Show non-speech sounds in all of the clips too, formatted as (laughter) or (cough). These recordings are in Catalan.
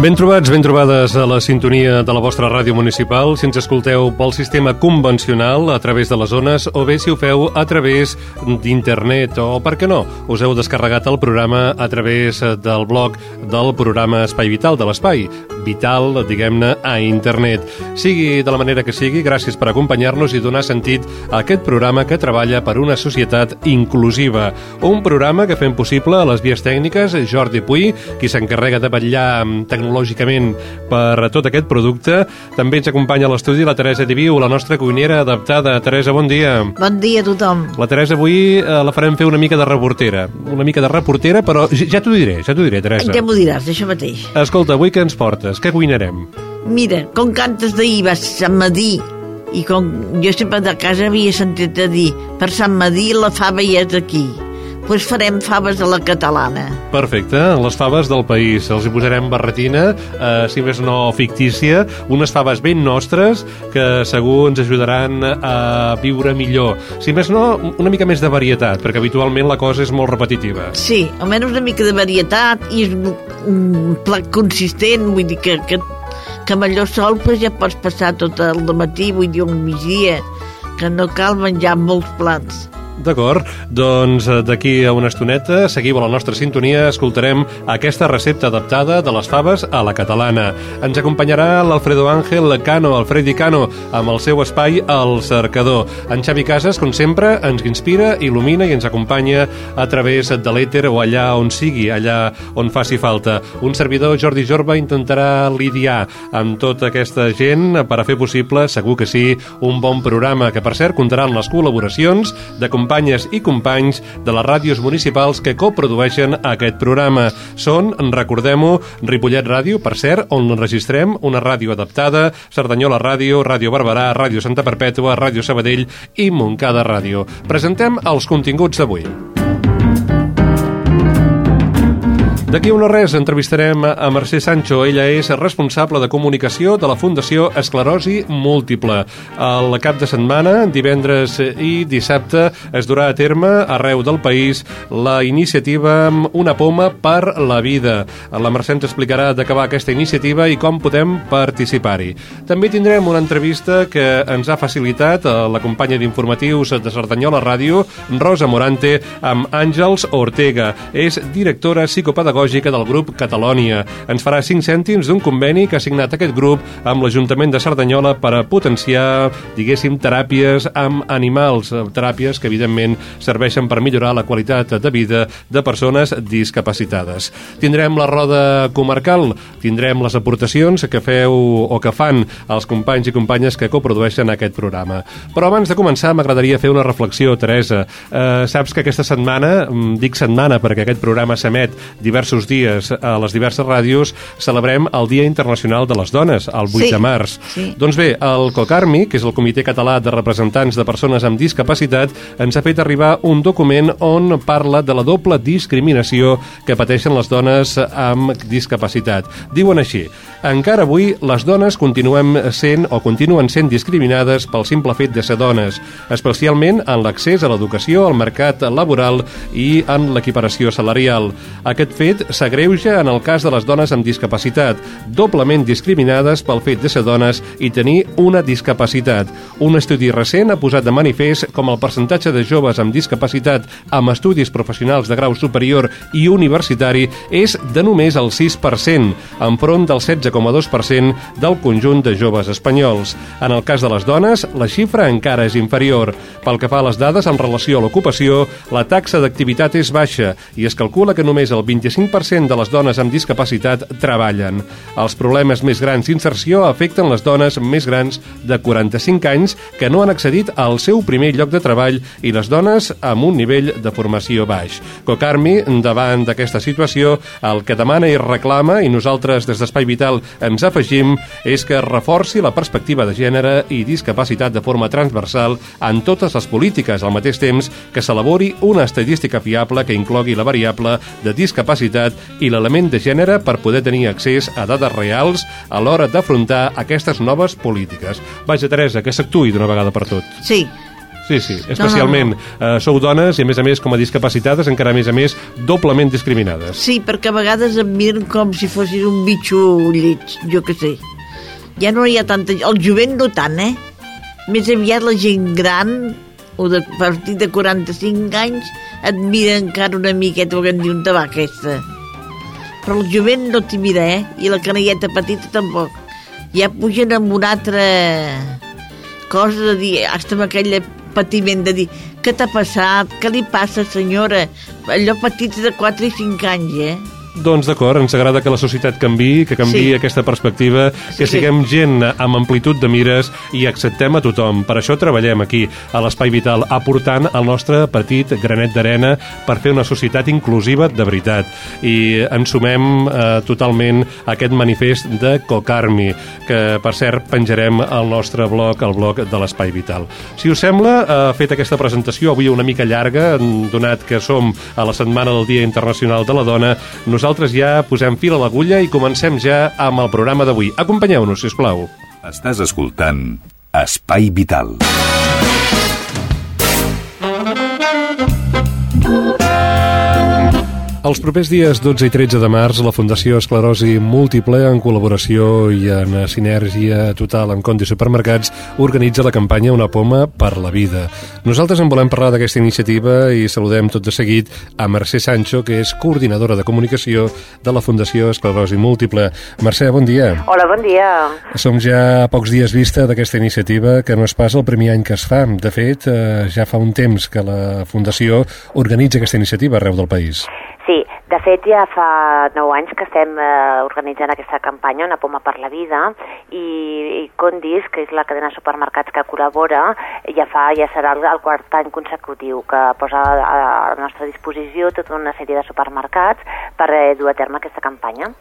Ben trobats, ben trobades a la sintonia de la vostra ràdio municipal, si ens escolteu pel sistema convencional a través de les zones o bé si ho feu a través d'internet o, per què no, us heu descarregat el programa a través del blog del programa Espai Vital, de l'Espai Vital, diguem-ne, a internet. Sigui de la manera que sigui, gràcies per acompanyar-nos i donar sentit a aquest programa que treballa per una societat inclusiva. Un programa que fem possible a les vies tècniques Jordi Puy, qui s'encarrega de vetllar tecnològicament per tot aquest producte. També ens acompanya a l'estudi la Teresa Diviu, la nostra cuinera adaptada. Teresa, bon dia. Bon dia a tothom. La Teresa avui eh, la farem fer una mica de reportera. Una mica de reportera, però ja t'ho diré, ja t'ho diré, Teresa. Ja m'ho diràs, això mateix. Escolta, avui què ens portes? Què cuinarem? Mira, com cantes d'ahir vas a Madí, i com jo sempre de casa havia sentit a dir per Sant Madí la fava ja és aquí pues farem faves a la catalana. Perfecte, les faves del país. Els hi posarem barretina, eh, si més no fictícia, unes faves ben nostres que segur ens ajudaran a viure millor. Si més no, una mica més de varietat, perquè habitualment la cosa és molt repetitiva. Sí, almenys una mica de varietat i és un plat consistent, vull dir que, que, que amb allò sol pues, ja pots passar tot el matí, vull dir, un migdia, que no cal menjar molts plats. D'acord, doncs eh, d'aquí a una estoneta, seguim a la nostra sintonia, escoltarem aquesta recepta adaptada de les faves a la catalana. Ens acompanyarà l'Alfredo Ángel Cano, Alfredi Cano, amb el seu espai El Cercador. En Xavi Casas, com sempre, ens inspira, il·lumina i ens acompanya a través de l'èter o allà on sigui, allà on faci falta. Un servidor, Jordi Jorba, intentarà lidiar amb tota aquesta gent per a fer possible, segur que sí, un bon programa que, per cert, comptarà amb les col·laboracions de companyes i companys de les ràdios municipals que coprodueixen aquest programa. Són, recordem-ho, Ripollet Ràdio, per cert, on registrem una ràdio adaptada, Cerdanyola Ràdio, Ràdio Barberà, Ràdio Santa Perpètua, Ràdio Sabadell i Montcada Ràdio. Presentem els continguts d'avui. D'aquí a no res entrevistarem a Mercè Sancho. Ella és responsable de comunicació de la Fundació Esclerosi Múltiple. El cap de setmana, divendres i dissabte, es durà a terme arreu del país la iniciativa Una poma per la vida. La Mercè ens explicarà de què aquesta iniciativa i com podem participar-hi. També tindrem una entrevista que ens ha facilitat la companya d'informatius de Cerdanyola Ràdio, Rosa Morante, amb Àngels Ortega. És directora psicopedagògica pedagògica del grup Catalònia. Ens farà 5 cèntims d'un conveni que ha signat aquest grup amb l'Ajuntament de Cerdanyola per a potenciar, diguéssim, teràpies amb animals, teràpies que evidentment serveixen per millorar la qualitat de vida de persones discapacitades. Tindrem la roda comarcal, tindrem les aportacions que feu o que fan els companys i companyes que coprodueixen aquest programa. Però abans de començar m'agradaria fer una reflexió, Teresa. Eh, saps que aquesta setmana, dic setmana perquè aquest programa s'emet diversos diversos dies a les diverses ràdios celebrem el Dia Internacional de les Dones, el 8 Sí, de març. sí. Doncs bé, el COCARMI, que és el Comitè Català de Representants de Persones amb Discapacitat, ens ha fet arribar un document on parla de la doble discriminació que pateixen les dones amb discapacitat. Diuen així, encara avui les dones continuem sent o continuen sent discriminades pel simple fet de ser dones, especialment en l'accés a l'educació, al mercat laboral i en l'equiparació salarial. Aquest fet s'agreuja en el cas de les dones amb discapacitat, doblement discriminades pel fet de ser dones i tenir una discapacitat. Un estudi recent ha posat de manifest com el percentatge de joves amb discapacitat amb estudis professionals de grau superior i universitari és de només el 6%, enfront del 16,2% del conjunt de joves espanyols. En el cas de les dones, la xifra encara és inferior. Pel que fa a les dades en relació a l'ocupació, la taxa d'activitat és baixa i es calcula que només el 25% 100% de les dones amb discapacitat treballen. Els problemes més grans d'inserció afecten les dones més grans de 45 anys que no han accedit al seu primer lloc de treball i les dones amb un nivell de formació baix. Cocarmi, davant d'aquesta situació, el que demana i reclama, i nosaltres des d'Espai Vital ens afegim, és que reforci la perspectiva de gènere i discapacitat de forma transversal en totes les polítiques, al mateix temps que s'elabori una estadística fiable que inclogui la variable de discapacitat i l'element de gènere per poder tenir accés a dades reals a l'hora d'afrontar aquestes noves polítiques. Vaja, Teresa, que s'actuï d'una vegada per tot. Sí, Sí, sí, especialment. No, no, no. Eh, sou dones i, a més a més, com a discapacitades, encara a més a més, doblement discriminades. sí, perquè a vegades em miren com si fossis un bitxo lleig, jo que sé. Ja no hi ha tanta... El jovent no tant, eh? Més aviat la gent gran, o de partir de 45 anys, et mira encara una miqueta el diu un tabac, aquesta. Però el jovent no t'hi mira, eh? I la canelleta petita tampoc. Ja pugen amb una altra cosa de dir, hasta amb aquell patiment de dir, què t'ha passat? Què li passa, senyora? Allò petits de 4 i 5 anys, eh? Doncs d'acord, ens agrada que la societat canvi, que canvi Sí. aquesta perspectiva, que Sí. siguem gent amb amplitud de mires i acceptem a tothom. Per això treballem aquí, a l'Espai Vital, aportant el nostre petit granet d'arena per fer una societat inclusiva de veritat. I ens sumem eh, totalment a aquest manifest de Cocarmi, que per cert penjarem al nostre blog, al blog de l'Espai Vital. Si us sembla, eh, fet aquesta presentació avui una mica llarga, donat que som a la setmana del Dia Internacional de la Dona, nosaltres ja posem fil a l'agulla i comencem ja amb el programa d'avui. Acompanyeu-nos, si us plau. Estàs escoltant Espai Vital. Els propers dies 12 i 13 de març, la Fundació Esclerosi Múltiple, en col·laboració i en sinergia total amb Conti Supermercats, organitza la campanya Una poma per la vida. Nosaltres en volem parlar d'aquesta iniciativa i saludem tot de seguit a Mercè Sancho, que és coordinadora de comunicació de la Fundació Esclerosi Múltiple. Mercè, bon dia. Hola, bon dia. Som ja a pocs dies vista d'aquesta iniciativa, que no és pas el primer any que es fa. De fet, eh, ja fa un temps que la Fundació organitza aquesta iniciativa arreu del país. De fet ja fa 9 anys que estem eh, organitzant aquesta campanya, Una poma per la vida, i, i Condis, que és la cadena de supermercats que col·labora, ja fa ja serà el, el quart any consecutiu que posa a, a la nostra disposició tota una sèrie de supermercats per eh, dur a terme aquesta campanya.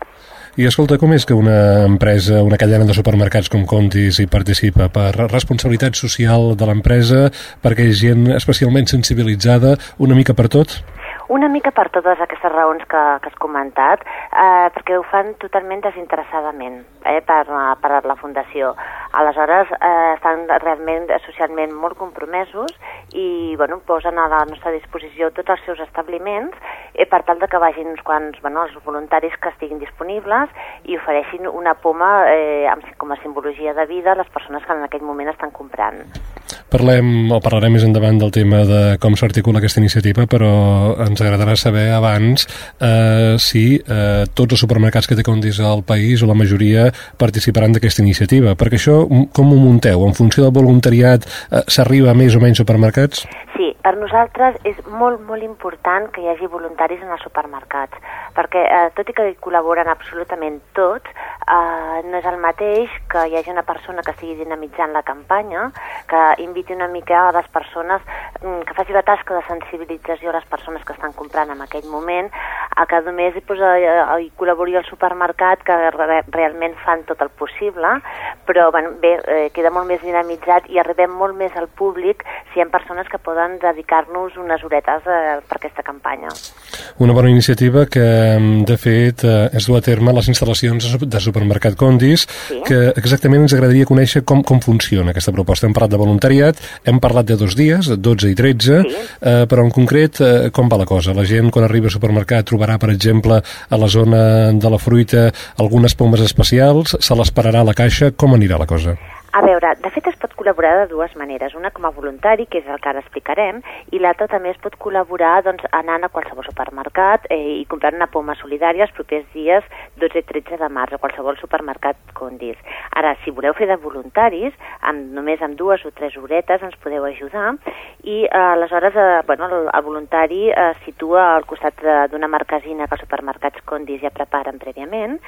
I escolta, com és que una empresa, una cadena de supermercats com Contis hi participa? Per responsabilitat social de l'empresa, perquè és gent especialment sensibilitzada una mica per tot? Una mica per totes aquestes raons que, que has comentat, eh, perquè ho fan totalment desinteressadament eh, per, per la Fundació. Aleshores, eh, estan realment socialment molt compromesos i bueno, posen a la nostra disposició tots els seus establiments eh, per tal de que vagin uns quants, bueno, els voluntaris que estiguin disponibles i ofereixin una poma eh, amb, com a simbologia de vida a les persones que en aquell moment estan comprant. Parlem, o parlarem més endavant del tema de com s'articula aquesta iniciativa, però ens agradarà saber abans eh, si eh, tots els supermercats que té Condis al país, o la majoria, participaran d'aquesta iniciativa. Perquè això, com ho munteu? En funció del voluntariat eh, s'arriba a més o menys supermercats? Sí, per nosaltres és molt, molt important que hi hagi voluntaris en els supermercats, perquè eh, tot i que hi col·laboren absolutament tots, eh, no és el mateix que hi hagi una persona que estigui dinamitzant la campanya, que inviti una mica a les persones, mm, que faci la tasca de sensibilització a les persones que estan comprant en aquell moment, a que només hi, posa, eh, hi col·labori el supermercat, que re realment fan tot el possible, però bueno, bé, eh, queda molt més dinamitzat i arribem molt més al públic si hi ha persones que poden dedicar-nos unes horetes eh, per aquesta campanya. Una bona iniciativa que, de fet, eh, es du a terme a les instal·lacions de sup- de supermercat Condis, Sí. que exactament ens agradaria conèixer com, com funciona aquesta proposta. Hem parlat de voluntariat, hem parlat de dos dies, de 12 i 13, Sí. eh, però en concret, eh, com va la cosa? La gent, quan arriba al supermercat, trobarà, per exemple, a la zona de la fruita algunes pomes especials, se l'esperarà a la caixa, com anirà la cosa? A veure, de fet es pot col·laborar de dues maneres. Una com a voluntari, que és el que ara explicarem, i l'altra també es pot col·laborar doncs, anant a qualsevol supermercat eh, i comprant una poma solidària els propers dies 12 i 13 de març a qualsevol supermercat Condis. Ara, si voleu fer de voluntaris, amb, només amb dues o tres horetes ens podeu ajudar i eh, aleshores eh, bueno, el, el voluntari eh, situa al costat d'una marquesina que els supermercats Condis ja preparen prèviament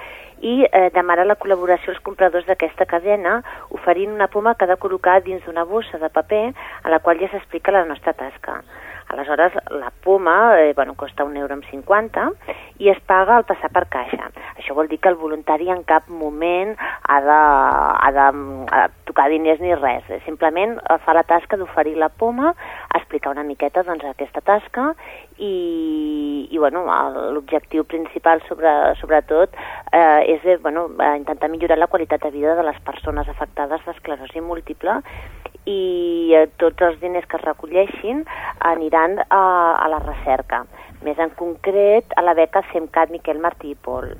i eh, demana la col·laboració als compradors d'aquesta cadena oferint una poma ha de col·locar dins d'una bossa de paper a la qual ja s'explica la nostra tasca. Aleshores, la poma eh, bueno, costa un euro amb 50 i es paga al passar per caixa. Això vol dir que el voluntari en cap moment ha de, ha de, ha de tocar diners ni res. Simplement eh, fa la tasca d'oferir la poma, explicar una miqueta doncs, aquesta tasca i, i bueno, l'objectiu principal sobre, sobretot eh, és eh, bueno, intentar millorar la qualitat de vida de les persones afectades d'esclerosi múltiple i eh, tots els diners que es recolleixin aniran a, a la recerca, més en concret a la beca SEMCAT Miquel Martí i Pol.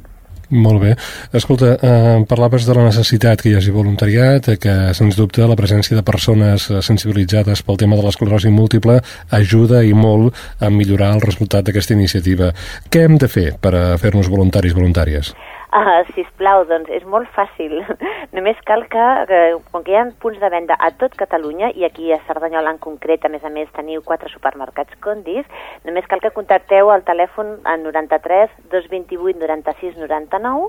Molt bé. Escolta, eh, parlaves de la necessitat que hi hagi voluntariat, eh, que sens dubte la presència de persones eh, sensibilitzades pel tema de l'esclerosi múltiple ajuda i molt a millorar el resultat d'aquesta iniciativa. Què hem de fer per fer-nos voluntaris voluntàries? Uh, sisplau, doncs és molt fàcil. (laughs) Només cal que, que, com que hi ha punts de venda a tot Catalunya, i aquí a Cerdanyola en concret, a més a més, teniu quatre supermercats Condis, només cal que contacteu al telèfon al 93 228 96 99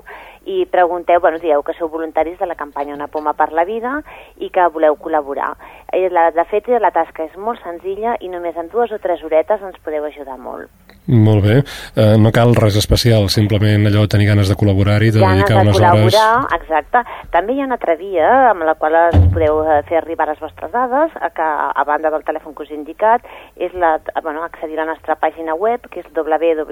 i pregunteu, bueno, dieu que sou voluntaris de la campanya Una poma per la vida i que voleu col·laborar. Eh, de fet, la tasca és molt senzilla i només en dues o tres horetes ens podeu ajudar molt. Molt bé. Eh, no cal res especial, simplement allò tenir ganes de col·laborar-hi, de dedicar unes de hores... exacte. També hi ha una altra via amb la qual podeu eh, fer arribar les vostres dades, que a banda del telèfon que us he indicat, és la, bueno, accedir a la nostra pàgina web, que és www.fem.es.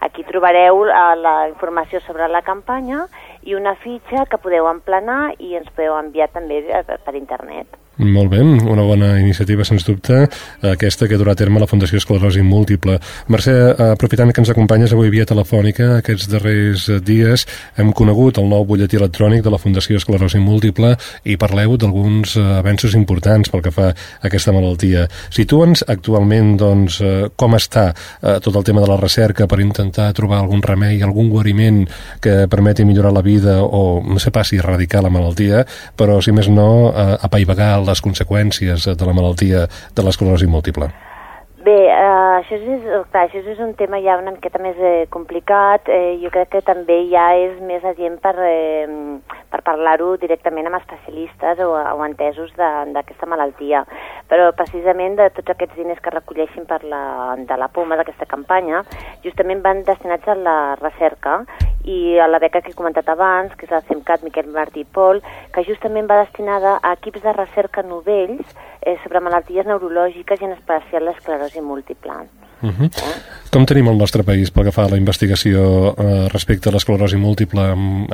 Aquí trobareu eh, la informació sobre la campanya i una fitxa que podeu emplenar i ens podeu enviar també eh, per internet. Molt bé, una bona iniciativa, sens dubte, aquesta que durà a terme la Fundació Esclerosi Múltiple. Mercè, aprofitant que ens acompanyes avui via telefònica, aquests darrers dies hem conegut el nou butlletí electrònic de la Fundació Esclerosi Múltiple i parleu d'alguns avenços importants pel que fa a aquesta malaltia. Situa'ns actualment doncs, com està tot el tema de la recerca per intentar trobar algun remei, algun guariment que permeti millorar la vida o, no sé pas si erradicar la malaltia, però si més no, apaivagar les conseqüències de la malaltia de l'esclerosi múltiple? Bé, eh, això, és, clar, això és un tema ja una miqueta més eh, complicat. Eh, jo crec que també ja és més adient per, eh, per parlar-ho directament amb especialistes o, o entesos d'aquesta malaltia. Però precisament de tots aquests diners que recolleixin per la, de la poma d'aquesta campanya, justament van destinats a la recerca i a la beca que he comentat abans, que és la CEMCAT Miquel Martí i Pol, que justament va destinada a equips de recerca novells eh, sobre malalties neurològiques i en especial l'esclerosi múltiple. Uh -huh. eh? Com tenim el nostre país pel que fa a la investigació eh, respecte a l'esclerosi múltiple?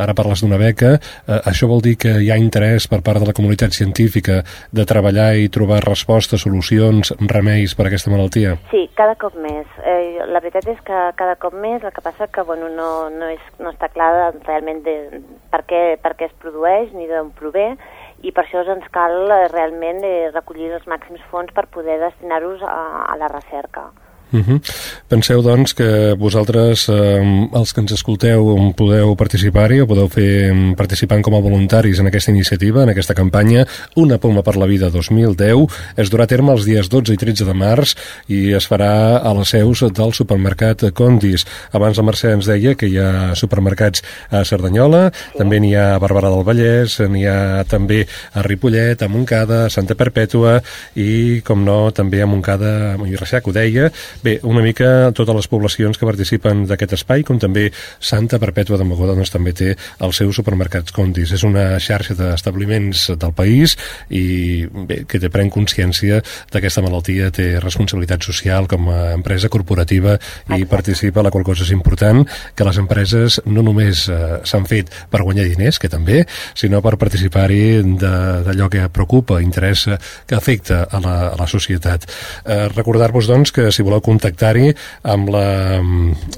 Ara parles d'una beca. Eh, això vol dir que hi ha interès per part de la comunitat científica de treballar i trobar respostes, solucions, remeis per a aquesta malaltia? Sí, cada cop més. Eh, la veritat és que cada cop més, el que passa que bueno, no, no, és, no està clar realment de, per, què, per què es produeix ni d'on prové, i per això ens cal eh, realment eh, recollir els màxims fons per poder destinar-los a, a la recerca. Uh -huh. Penseu, doncs, que vosaltres, eh, els que ens escolteu, podeu participar-hi o podeu fer participant com a voluntaris en aquesta iniciativa, en aquesta campanya, Una poma per la vida 2010. Es durà a terme els dies 12 i 13 de març i es farà a les seus del supermercat Condis. Abans la Mercè ens deia que hi ha supermercats a Cerdanyola, sí. també n'hi ha a Barberà del Vallès, n'hi ha també a Ripollet, a Montcada, a Santa Perpètua i, com no, també a Montcada, a Montllirreixà, ho deia, Bé, una mica totes les poblacions que participen d'aquest espai, com també Santa Perpètua de Mogoda, doncs també té els seus supermercats Condis. És una xarxa d'establiments del país i bé, que té pren consciència d'aquesta malaltia, té responsabilitat social com a empresa corporativa i participa, la qual cosa és important, que les empreses no només eh, s'han fet per guanyar diners, que també, sinó per participar-hi d'allò que preocupa, interessa, que afecta a la, a la societat. Eh, Recordar-vos, doncs, que si voleu contactar-hi amb, la,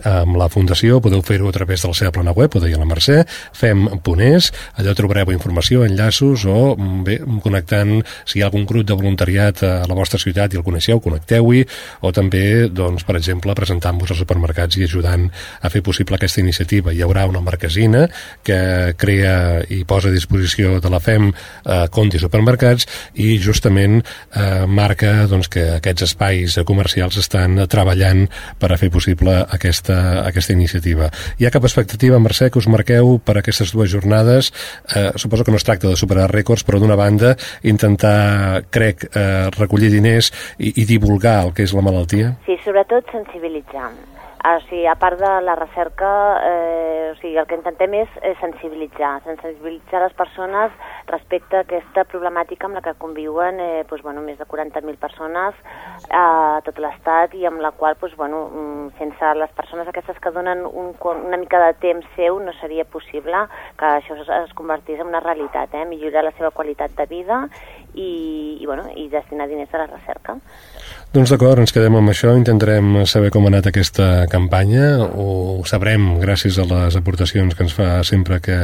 amb la Fundació, podeu fer-ho a través de la seva plana web, ho deia la Mercè, fem.es, allà trobareu informació, enllaços o bé, connectant, si hi ha algun grup de voluntariat a la vostra ciutat i el coneixeu, connecteu-hi, o també, doncs, per exemple, presentant-vos als supermercats i ajudant a fer possible aquesta iniciativa. Hi haurà una marquesina que crea i posa a disposició de la FEM eh, Conti Supermercats i justament eh, marca doncs, que aquests espais comercials estan treballant per a fer possible aquesta, aquesta iniciativa. Hi ha cap expectativa, Mercè, que us marqueu per aquestes dues jornades? Eh, suposo que no es tracta de superar rècords, però d'una banda intentar, crec, eh, recollir diners i, i divulgar el que és la malaltia? Sí, sobretot sensibilitzar. O sigui, a part de la recerca, eh, o sigui, el que intentem és, és sensibilitzar, sensibilitzar les persones respecte a aquesta problemàtica amb la que conviuen eh, doncs, bueno, més de 40.000 persones a tot l'estat i amb la qual doncs, bueno, mm, sense les persones aquestes que donen un, una mica de temps seu no seria possible que això es convertís en una realitat, eh? millorar la seva qualitat de vida i, i, bueno, i destinar diners a la recerca. Doncs d'acord, ens quedem amb això, intentarem saber com ha anat aquesta campanya, ho sabrem gràcies a les aportacions que ens fa sempre que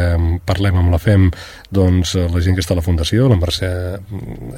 parlem amb la FEM, doncs la gent que està a la Fundació, la Mercè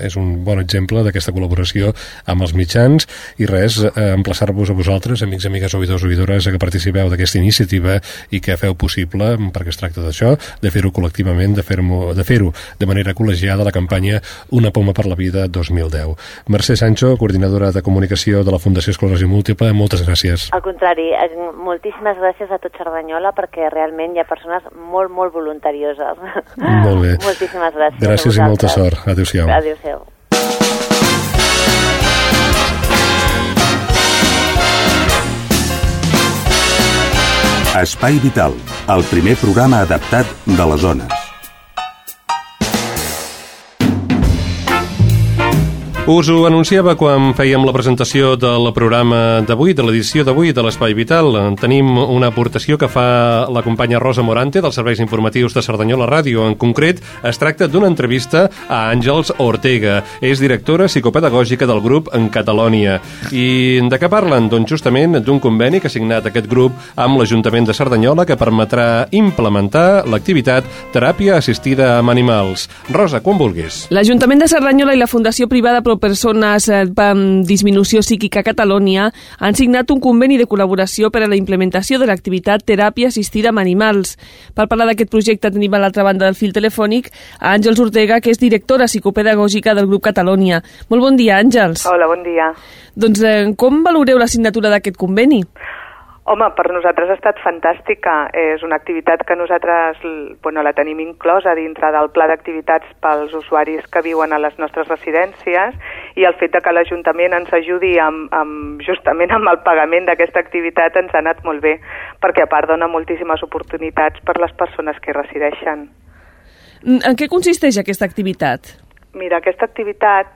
és un bon exemple d'aquesta col·laboració amb els mitjans, i res, eh, emplaçar-vos a vosaltres, amics, amigues, oïdors, oïdores, que participeu d'aquesta iniciativa i que feu possible, perquè es tracta d'això, de fer-ho col·lectivament, de fer-ho de, fer de manera col·legiada la campanya Una poma per la vida 2010. Mercè Sancho, coordinadora de comunicació de la Fundació Esclerosi Múltiple. Moltes gràcies. Al contrari, eh, moltíssimes gràcies a tot Cerdanyola perquè realment hi ha persones molt, molt voluntarioses. Molt bé. (laughs) Moltíssimes gràcies. Gràcies i molta sort. Adéu-siau. Adéu-siau. Espai Vital, el primer programa adaptat de les zones. Us ho anunciava quan fèiem la presentació del programa d'avui, de l'edició d'avui de l'Espai Vital. Tenim una aportació que fa la companya Rosa Morante dels serveis informatius de Cerdanyola Ràdio. En concret, es tracta d'una entrevista a Àngels Ortega. És directora psicopedagògica del grup en Catalònia. I de què parlen? Doncs justament d'un conveni que ha signat aquest grup amb l'Ajuntament de Cerdanyola que permetrà implementar l'activitat teràpia assistida amb animals. Rosa, quan vulguis. L'Ajuntament de Cerdanyola i la Fundació Privada Pro Persones eh, amb Disminució Psíquica a Catalunya han signat un conveni de col·laboració per a la implementació de l'activitat teràpia assistida amb animals. Per parlar d'aquest projecte tenim a l'altra banda del fil telefònic a Àngels Ortega, que és directora psicopedagògica del grup Catalunya. Molt bon dia, Àngels. Hola, bon dia. Doncs eh, com valoreu la signatura d'aquest conveni? Home, per nosaltres ha estat fantàstica. És una activitat que nosaltres bueno, la tenim inclosa dintre del pla d'activitats pels usuaris que viuen a les nostres residències i el fet de que l'Ajuntament ens ajudi amb, amb, justament amb el pagament d'aquesta activitat ens ha anat molt bé, perquè a part dona moltíssimes oportunitats per les persones que hi resideixen. En què consisteix aquesta activitat? Mira, aquesta activitat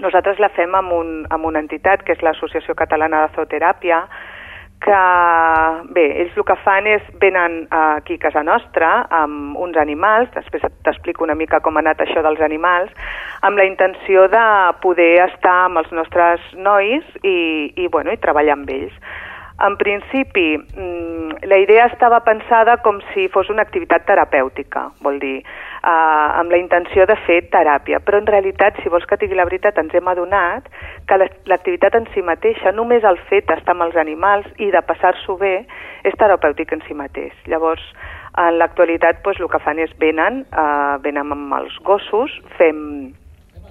nosaltres la fem amb, un, amb una entitat que és l'Associació Catalana de Zooteràpia, que, bé, ells el que fan és venen aquí a casa nostra amb uns animals, després t'explico una mica com ha anat això dels animals, amb la intenció de poder estar amb els nostres nois i, i, bueno, i treballar amb ells. En principi, mm, la idea estava pensada com si fos una activitat terapèutica, vol dir, eh, amb la intenció de fer teràpia. Però en realitat, si vols que digui la veritat, ens hem adonat que l'activitat en si mateixa, només el fet d'estar amb els animals i de passar-s'ho bé, és terapèutic en si mateix. Llavors, en l'actualitat, doncs, el que fan és venen, eh, venen amb els gossos, fem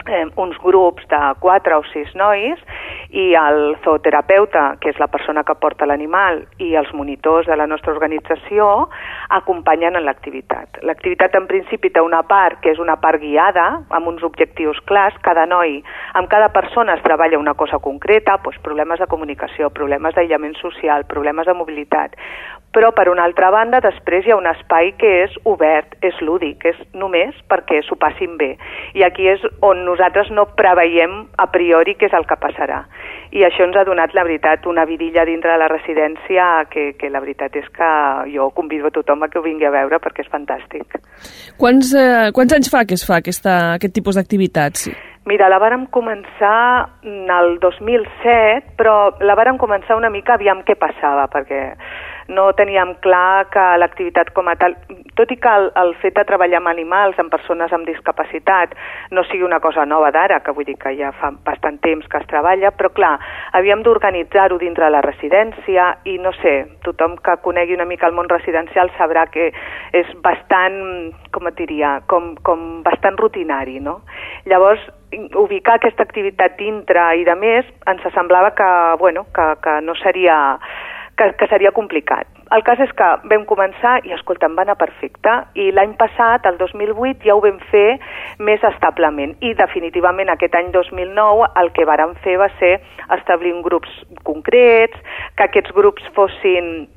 eh, uns grups de quatre o sis nois i el zooterapeuta, que és la persona que porta l'animal, i els monitors de la nostra organització acompanyen en l'activitat. L'activitat en principi té una part que és una part guiada, amb uns objectius clars, cada noi, amb cada persona es treballa una cosa concreta, doncs problemes de comunicació, problemes d'aïllament social, problemes de mobilitat, però per una altra banda després hi ha un espai que és obert, és lúdic, és només perquè s'ho passin bé. I aquí és on nosaltres no preveiem a priori què és el que passarà. I això ens ha donat, la veritat, una vidilla dintre de la residència que, que la veritat és que jo convido a tothom a que ho vingui a veure perquè és fantàstic. Quants, eh, quants anys fa que es fa aquesta, aquest tipus d'activitats? Mira, la vàrem començar el 2007, però la vàrem començar una mica aviam què passava, perquè no teníem clar que l'activitat com a tal, tot i que el, el fet de treballar amb animals, amb persones amb discapacitat, no sigui una cosa nova d'ara, que vull dir que ja fa bastant temps que es treballa, però clar, havíem d'organitzar-ho dintre la residència i no sé, tothom que conegui una mica el món residencial sabrà que és bastant, com et diria, com, com bastant rutinari, no? Llavors, ubicar aquesta activitat dintre i de més ens semblava que, bueno, que, que no seria que, que seria complicat. El cas és que vam començar i, escolta, em va anar perfecte. I l'any passat, el 2008, ja ho vam fer més establement. I, definitivament, aquest any 2009, el que vàrem fer va ser establir grups concrets, que aquests grups fossin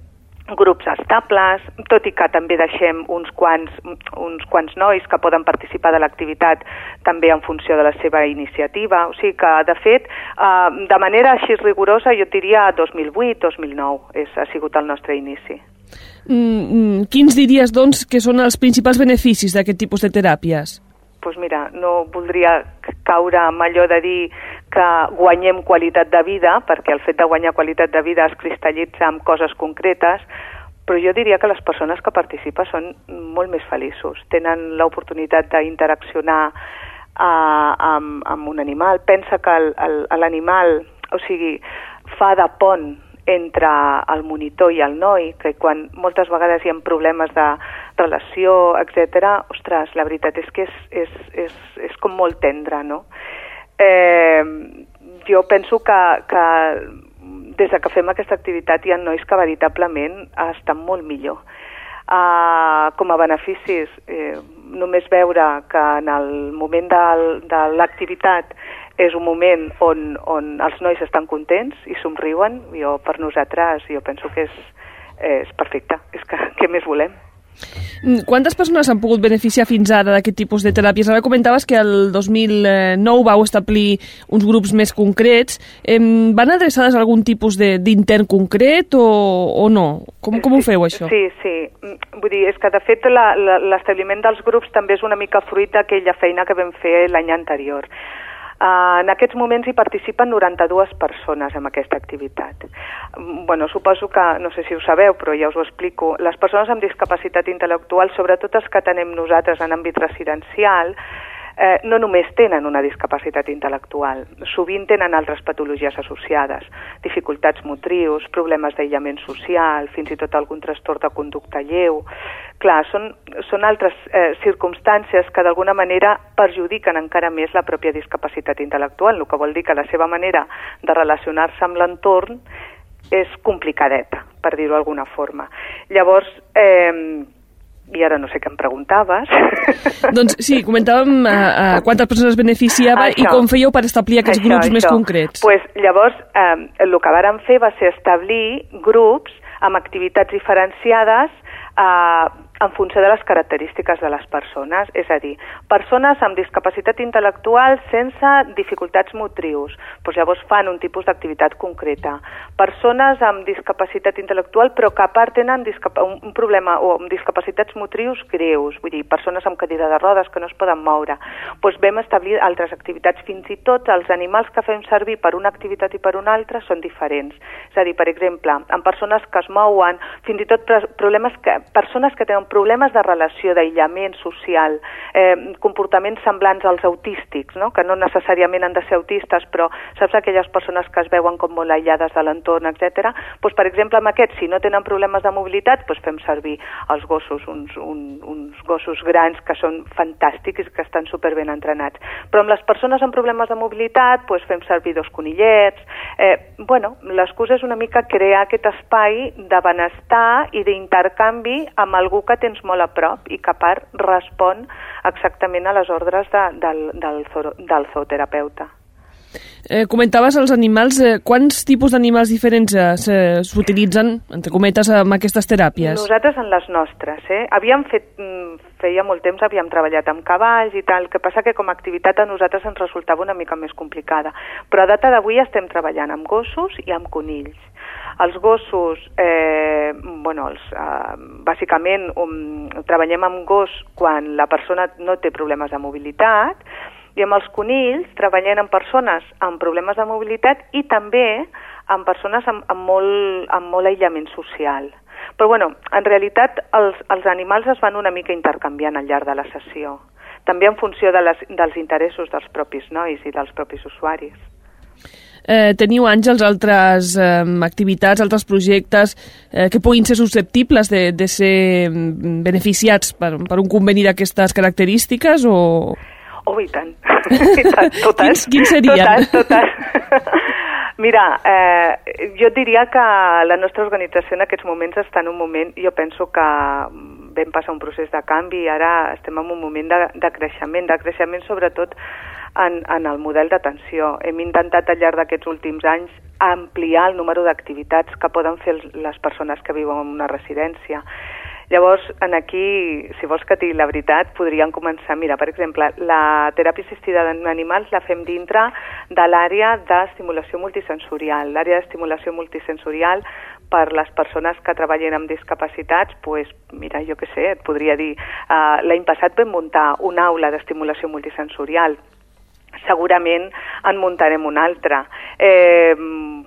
grups estables, tot i que també deixem uns quants, uns quants nois que poden participar de l'activitat també en funció de la seva iniciativa. O sigui que, de fet, eh, de manera així rigorosa, jo diria 2008-2009 és, ha sigut el nostre inici. Mm, mm, quins diries, doncs, que són els principals beneficis d'aquest tipus de teràpies? Doncs mira, no voldria caure amb allò de dir que guanyem qualitat de vida, perquè el fet de guanyar qualitat de vida es cristal·litza en coses concretes, però jo diria que les persones que participen són molt més feliços, tenen l'oportunitat d'interaccionar uh, amb, amb un animal. Pensa que l'animal, o sigui, fa de pont entre el monitor i el noi, que quan moltes vegades hi ha problemes de relació, etc, ostres, la veritat és que és, és, és, és com molt tendre, no? Eh, jo penso que, que des de que fem aquesta activitat hi ha nois que veritablement estan molt millor. Uh, com a beneficis, eh, només veure que en el moment de, de l'activitat és un moment on, on els nois estan contents i somriuen, jo per nosaltres jo penso que és, és perfecte, és que què més volem? Mm, quantes persones han pogut beneficiar fins ara d'aquest tipus de teràpies? Ara comentaves que el 2009 vau establir uns grups més concrets. Van adreçades a algun tipus d'intern concret o, o no? Com, com ho feu, això? Sí, sí. Mm, vull dir, és que de fet l'establiment dels grups també és una mica fruit d'aquella feina que vam fer l'any anterior. Uh, en aquests moments hi participen 92 persones en aquesta activitat. Mm, bueno, suposo que, no sé si ho sabeu, però ja us ho explico, les persones amb discapacitat intel·lectual, sobretot els que tenem nosaltres en àmbit residencial, eh, no només tenen una discapacitat intel·lectual, sovint tenen altres patologies associades, dificultats motrius, problemes d'aïllament social, fins i tot algun trastorn de conducta lleu. Clar, són, són altres eh, circumstàncies que d'alguna manera perjudiquen encara més la pròpia discapacitat intel·lectual, el que vol dir que la seva manera de relacionar-se amb l'entorn és complicadeta, per dir-ho d'alguna forma. Llavors, eh, i ara no sé què em preguntaves. (laughs) Doncs sí, comentàvem uh, uh, quantes persones beneficiava això, i com fèieu per establir aquests això, grups això. més concrets. Pues, llavors, eh, el que vàrem fer va ser establir grups amb activitats diferenciades eh, en funció de les característiques de les persones, és a dir, persones amb discapacitat intel·lectual sense dificultats motrius, doncs llavors fan un tipus d'activitat concreta. Persones amb discapacitat intel·lectual però que a part tenen un problema o amb discapacitats motrius greus, vull dir, persones amb cadira de rodes que no es poden moure, doncs vam establir altres activitats. Fins i tot els animals que fem servir per una activitat i per una altra són diferents. És a dir, per exemple, amb persones que es mouen, fins i tot problemes que, persones que tenen problemes de relació, d'aïllament social, eh, comportaments semblants als autístics, no? que no necessàriament han de ser autistes, però saps aquelles persones que es veuen com molt aïllades de l'entorn, etc. Pues, per exemple, amb aquests, si no tenen problemes de mobilitat, pues, fem servir els gossos, uns, un, uns gossos grans que són fantàstics i que estan superben entrenats. Però amb les persones amb problemes de mobilitat, pues, fem servir dos conillets. Eh, bueno, l'excusa és una mica crear aquest espai de benestar i d'intercanvi amb algú que tens molt a prop i que a part respon exactament a les ordres de, del, del, del zooterapeuta. Eh, comentaves els animals, eh, quants tipus d'animals diferents eh, s'utilitzen, entre cometes, amb aquestes teràpies? Nosaltres en les nostres, eh? Havíem fet, mm, feia molt temps havíem treballat amb cavalls i tal, que passa que com a activitat a nosaltres ens resultava una mica més complicada. Però a data d'avui estem treballant amb gossos i amb conills. Els gossos, eh, bueno, els, eh, bàsicament um, treballem amb gos quan la persona no té problemes de mobilitat I amb els conills treballem amb persones amb problemes de mobilitat i també amb persones amb, amb, molt, amb molt aïllament social. Però bueno, en realitat els, els animals es van una mica intercanviant al llarg de la sessió, també en funció de les, dels interessos dels propis nois i dels propis usuaris. Eh, teniu, Àngels, altres eh, activitats, altres projectes eh, que puguin ser susceptibles de, de ser mm, beneficiats per, per un conveni d'aquestes característiques o... Oh, i tant. I tant totes. quins, quins serien? Totes, totes. (laughs) Mira, eh, jo diria que la nostra organització en aquests moments està en un moment, jo penso que vam passar un procés de canvi i ara estem en un moment de, de creixement, de creixement sobretot en, en el model d'atenció. Hem intentat al llarg d'aquests últims anys ampliar el número d'activitats que poden fer les persones que viuen en una residència. Llavors, en aquí, si vols que digui la veritat, podríem començar. Mira, per exemple, la teràpia assistida en animals la fem dintre de l'àrea d'estimulació multisensorial. L'àrea d'estimulació multisensorial per les persones que treballen amb discapacitats, pues, mira, jo què sé, et podria dir, uh, l'any passat vam muntar una aula d'estimulació multisensorial segurament en muntarem una altra. Eh,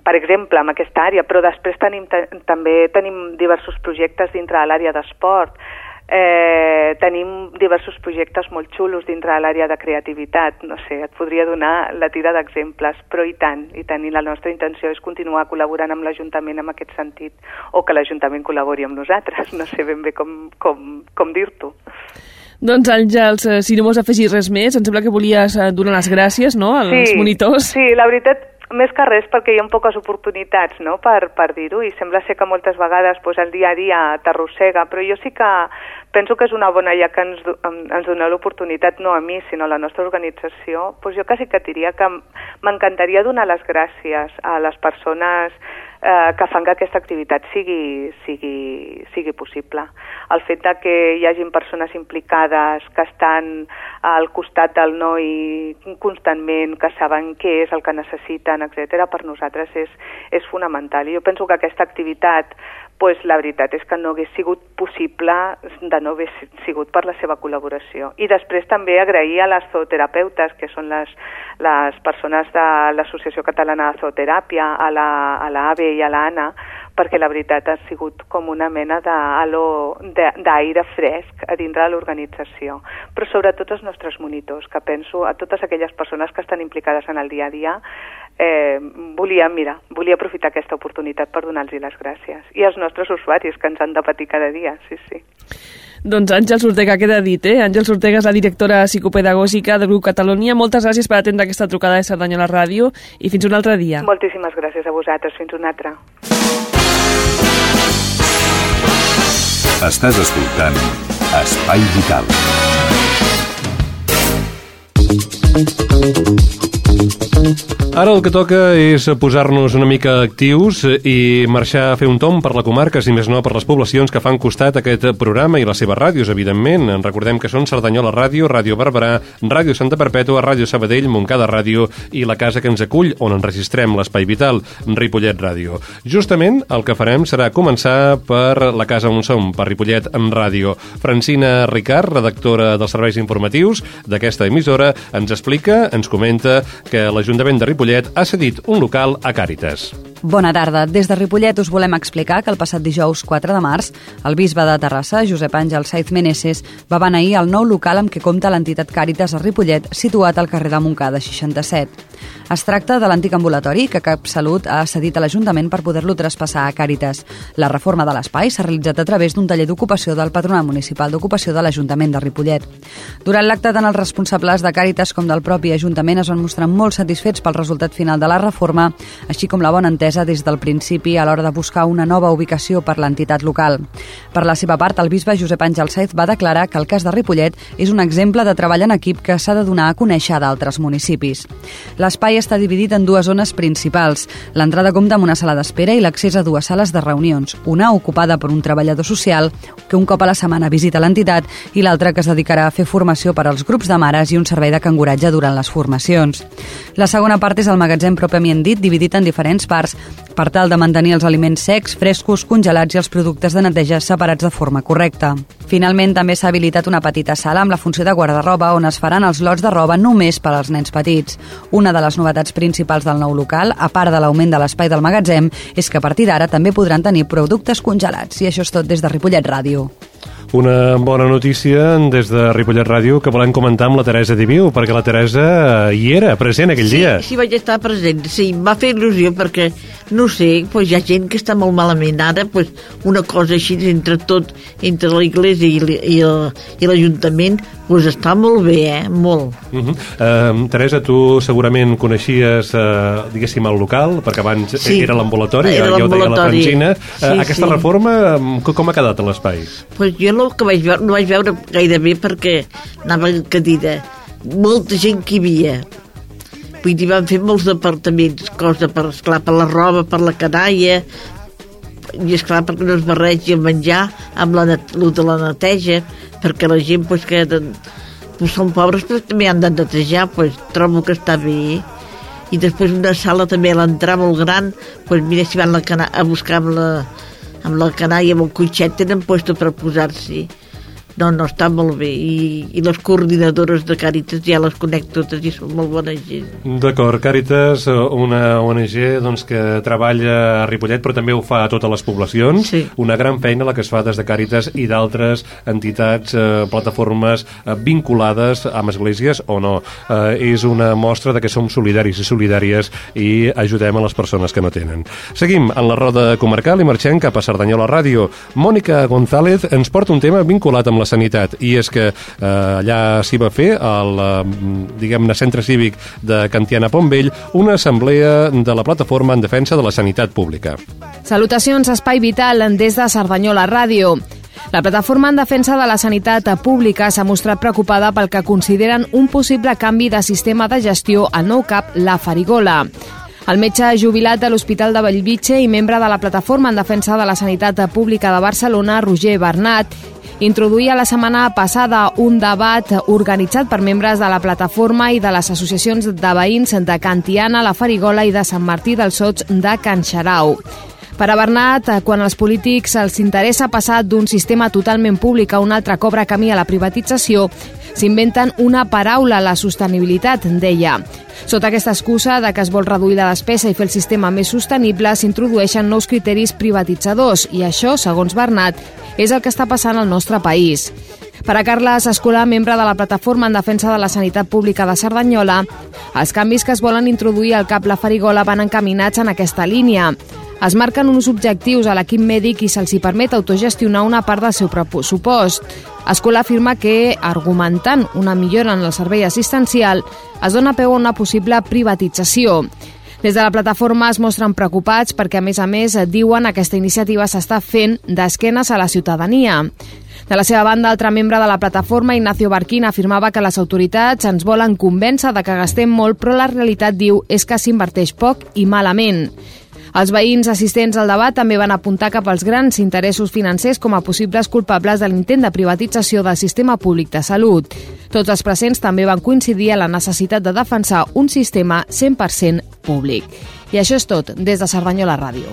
per exemple, en aquesta àrea, però després tenim, també tenim diversos projectes dintre de l'àrea d'esport, eh, tenim diversos projectes molt xulos dintre de l'àrea de creativitat, no sé, et podria donar la tira d'exemples, però i tant, i tant, i la nostra intenció és continuar col·laborant amb l'Ajuntament en aquest sentit, o que l'Ajuntament col·labori amb nosaltres, no sé ben bé com, com, com dir-t'ho. Doncs, Àngels, eh, si no vols afegir res més, em sembla que volies eh, donar les gràcies no, als sí, monitors. Sí, la veritat, més que res perquè hi ha poques oportunitats no? per, per dir-ho i sembla ser que moltes vegades pues, el dia a dia t'arrossega, però jo sí que penso que és una bona ja que ens, ens dona l'oportunitat, no a mi, sinó a la nostra organització, pues jo quasi que diria que m'encantaria donar les gràcies a les persones eh, que fan que aquesta activitat sigui, sigui, sigui possible. El fet de que hi hagin persones implicades que estan al costat del noi constantment, que saben què és el que necessiten, etc., per nosaltres és, és fonamental. I jo penso que aquesta activitat pues la veritat és que no hagués sigut possible de no haver sigut per la seva col·laboració. I després també agrair a les zooterapeutes, que són les, les persones de l'Associació Catalana de Zooteràpia, a la, a la AVE i a l'ANA, perquè la veritat ha sigut com una mena d'aire fresc a dintre de l'organització. Però sobretot els nostres monitors, que penso a totes aquelles persones que estan implicades en el dia a dia, eh, volia, mira, volia aprofitar aquesta oportunitat per donar-los les gràcies. I als nostres usuaris, que ens han de patir cada dia, sí, sí. Doncs Àngels Ortega queda dit, eh? Àngels Ortega és la directora psicopedagògica del grup Catalunya. Moltes gràcies per atendre aquesta trucada de Cerdanyola Ràdio i fins un altre dia. Moltíssimes gràcies a vosaltres. Fins un altre. Estàs escoltant Espai Vital. Ara el que toca és posar-nos una mica actius i marxar a fer un tom per la comarca, si més no per les poblacions que fan costat aquest programa i les seves ràdios, evidentment. En recordem que són Cerdanyola Ràdio, Ràdio Barberà, Ràdio Santa Perpètua, Ràdio Sabadell, Montcada Ràdio i la casa que ens acull, on enregistrem l'Espai Vital, Ripollet Ràdio. Justament el que farem serà començar per la casa on som, per Ripollet en Ràdio. Francina Ricard, redactora dels serveis informatius d'aquesta emissora, ens explica, ens comenta que l'Ajuntament de Ripollet ha cedit un local a Càritas. Bona tarda. Des de Ripollet us volem explicar que el passat dijous 4 de març el bisbe de Terrassa, Josep Àngel Saiz Meneses, va beneir el nou local amb què compta l'entitat Càritas a Ripollet, situat al carrer de Montcada 67. Es tracta de l'antic ambulatori que Cap Salut ha cedit a l'Ajuntament per poder-lo traspassar a Càritas. La reforma de l'espai s'ha realitzat a través d'un taller d'ocupació del Patronat Municipal d'Ocupació de l'Ajuntament de Ripollet. Durant l'acte, tant els responsables de Càritas com del propi Ajuntament es van mostrar molt satisfets pel resultat final de la reforma, així com la bona entesa des del principi a l'hora de buscar una nova ubicació per l'entitat local. Per la seva part, el bisbe Josep Àngel Saiz va declarar que el cas de Ripollet és un exemple de treball en equip que s'ha de donar a conèixer d'altres municipis. L'espai està dividit en dues zones principals. L'entrada compta amb una sala d'espera i l'accés a dues sales de reunions, una ocupada per un treballador social que un cop a la setmana visita l'entitat i l'altra que es dedicarà a fer formació per als grups de mares i un servei de canguratge durant les formacions. La segona part és el magatzem pròpiament dit, dividit en diferents parts, per tal de mantenir els aliments secs, frescos, congelats i els productes de neteja separats de forma correcta. Finalment, també s'ha habilitat una petita sala amb la funció de guarda-roba on es faran els lots de roba només per als nens petits. Una de les novetats principals del nou local, a part de l'augment de l'espai del magatzem, és que a partir d'ara també podran tenir productes congelats. I això és tot des de Ripollet Ràdio. Una bona notícia des de Ripollet Ràdio que volem comentar amb la Teresa Diviu, perquè la Teresa hi era present aquell sí, dia. Sí, vaig estar present, sí, em va fer il·lusió perquè, no sé, pues, hi ha gent que està molt malament ara, pues, una cosa així entre tot, entre l'església i, l'Ajuntament, pues, està molt bé, eh? molt. Uh -huh. uh, Teresa, tu segurament coneixies, uh, diguéssim, el local, perquè abans Sí, era l'ambulatori, ja ho deia la. Francina. Sí, uh, aquesta sí. reforma, co- com ha quedat l'espai? Pues jo el que vaig veure, no vaig veure gaire bé perquè anava en cadira. Molta gent que hi havia. Vull dir, van fer molts departaments, cosa per, esclar, per la roba, per la canalla, i esclar perquè no es barregi el menjar amb la, lo de la neteja, perquè la gent pues, que de, pues, són pobres però també han de netejar, pues, trobo que està bé. I després una sala també a l'entrar molt gran, pues, mira si van la cana a buscar amb la, amb la canalla, amb el cotxet, tenen puesto per posar-s'hi. No, no, està molt bé. I, I les coordinadores de Càritas ja les conec totes i són molt bona gent. D'acord, Càritas, eh, una ONG doncs, que treballa a Ripollet però també ho fa a totes les poblacions. Sí. Una gran feina la que es fa des de Càritas i d'altres entitats, eh, plataformes eh, vinculades amb esglésies o no. Eh, és una mostra de que som solidaris i solidàries i ajudem a les persones que no tenen. Seguim en la roda comarcal i marxem cap a Cerdanyola Ràdio. Mònica González ens porta un tema vinculat amb la sanitat i és que eh, allà s'hi va fer al, eh, diguem-ne, centre cívic de Cantiana Pontvell una assemblea de la plataforma en defensa de la sanitat pública. Salutacions, Espai Vital, des de Cerdanyola Ràdio. La plataforma en defensa de la sanitat pública s'ha mostrat preocupada pel que consideren un possible canvi de sistema de gestió al nou CAP La Farigola. El metge jubilat de l'Hospital de Bellvitge i membre de la Plataforma en Defensa de la Sanitat Pública de Barcelona, Roger Bernat, introduïa la setmana passada un debat organitzat per membres de la plataforma i de les associacions de veïns de Cantiana, la Farigola i de Sant Martí dels Sots de Can Xarau. Per a Bernat, eh, quan als polítics els interessa passar d'un sistema totalment públic a un altre cobra camí a la privatització, s'inventen una paraula, la sostenibilitat, deia. Sota aquesta excusa de que es vol reduir la despesa i fer el sistema més sostenible, s'introdueixen nous criteris privatitzadors i això, segons Bernat, és el que està passant al nostre país. Per a Carles Escolar, membre de la Plataforma en Defensa de la Sanitat Pública de Cerdanyola, els canvis que es volen introduir al CAP La Farigola van encaminats en aquesta línia. Es marquen uns objectius a l'equip mèdic i se'ls hi permet autogestionar una part del seu pressupost. Escolar afirma que, argumentant una millora en el servei assistencial, es dona peu a una possible privatització. Des de la plataforma es mostren preocupats perquè, a més a més, diuen que aquesta iniciativa s'està fent d'esquenes a la ciutadania. De la seva banda, altre membre de la plataforma, Ignacio Barquín, afirmava que les autoritats ens volen convèncer de que gastem molt, però la realitat, diu, és que s'inverteix poc i malament. Els veïns assistents al debat també van apuntar cap als grans interessos financers com a possibles culpables de l'intent de privatització del sistema públic de salut. Tots els presents també van coincidir en la necessitat de defensar un sistema 100% públic. I això és tot des de Cerdanyola Ràdio.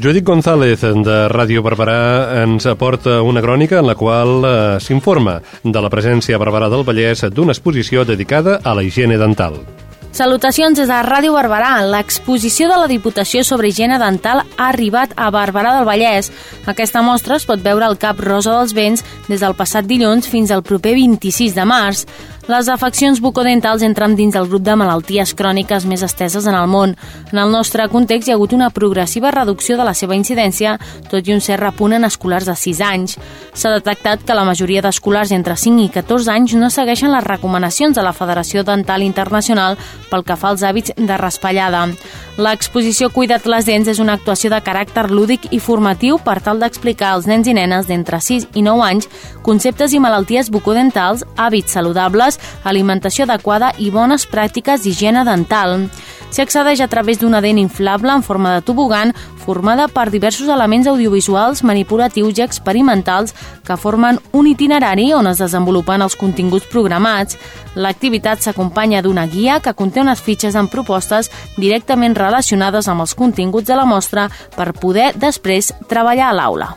Judit González, de Ràdio Barberà, ens aporta una crònica en la qual eh, s'informa de la presència a Barberà del Vallès d'una exposició dedicada a la higiene dental. Salutacions des de Ràdio Barberà. L'exposició de la Diputació sobre higiene dental ha arribat a Barberà del Vallès. Aquesta mostra es pot veure al Cap Rosa dels Vents des del passat dilluns fins al proper 26 de març. Les afeccions bucodentals entren dins del grup de malalties cròniques més esteses en el món. En el nostre context hi ha hagut una progressiva reducció de la seva incidència, tot i un cert repunt en escolars de 6 anys. S'ha detectat que la majoria d'escolars entre 5 i 14 anys no segueixen les recomanacions de la Federació Dental Internacional pel que fa als hàbits de raspallada. L'exposició Cuida't les dents és una actuació de caràcter lúdic i formatiu per tal d'explicar als nens i nenes d'entre 6 i 9 anys conceptes i malalties bucodentals, hàbits saludables alimentació adequada i bones pràctiques d'higiene dental. S'hi accedeix a través d'una dent inflable en forma de tobogan formada per diversos elements audiovisuals, manipulatius i experimentals que formen un itinerari on es desenvolupen els continguts programats. L'activitat s'acompanya d'una guia que conté unes fitxes amb propostes directament relacionades amb els continguts de la mostra per poder després treballar a l'aula.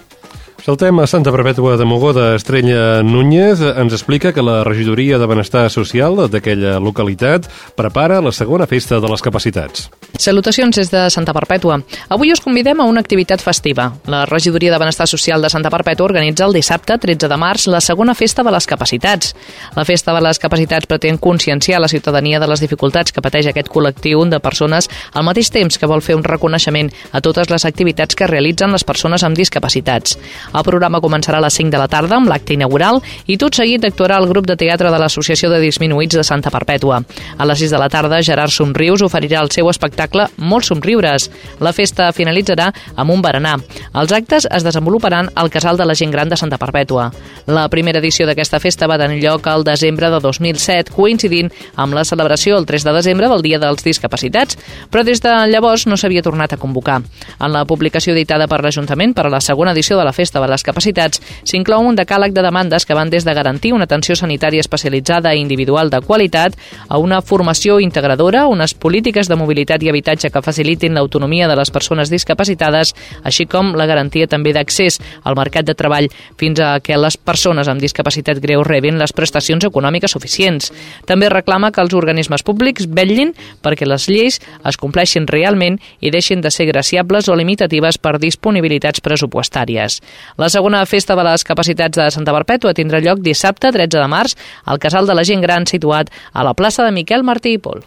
Saltem a Santa Perpètua de Mogoda. Estrella Núñez ens explica que la regidoria de benestar social d'aquella localitat prepara la segona festa de les capacitats. Salutacions des de Santa Perpètua. Avui us convidem a una activitat festiva. La regidoria de benestar social de Santa Perpètua organitza el dissabte 13 de març la segona festa de les capacitats. La festa de les capacitats pretén conscienciar la ciutadania de les dificultats que pateix aquest col·lectiu de persones al mateix temps que vol fer un reconeixement a totes les activitats que realitzen les persones amb discapacitats. El programa començarà a les 5 de la tarda amb l'acte inaugural i tot seguit actuarà el grup de teatre de l'Associació de Disminuïts de Santa Perpètua. A les 6 de la tarda, Gerard Somrius oferirà el seu espectacle Molts somriures. La festa finalitzarà amb un berenar. Els actes es desenvoluparan al Casal de la Gent Gran de Santa Perpètua. La primera edició d'aquesta festa va tenir lloc al desembre de 2007, coincidint amb la celebració el 3 de desembre del Dia dels Discapacitats, però des de llavors no s'havia tornat a convocar. En la publicació editada per l'Ajuntament per a la segona edició de la Festa de les Capacitats s'inclou un decàleg de demandes que van des de garantir una atenció sanitària especialitzada i individual de qualitat a una formació integradora, unes polítiques de mobilitat i habitatge que facilitin l'autonomia de les persones discapacitades, així com la garantia també d'accés al mercat de treball fins a que les persones amb discapacitat greu rebin les prestacions econòmiques suficients. També reclama que els organismes públics vetllin perquè les lleis es compleixin realment i deixin de ser graciables o limitatives per disponibilitats pressupostàries. La segona festa de les capacitats de Santa Perpètua tindrà lloc dissabte 13 de març al Casal de la Gent Gran situat a la plaça de Miquel Martí i Pol.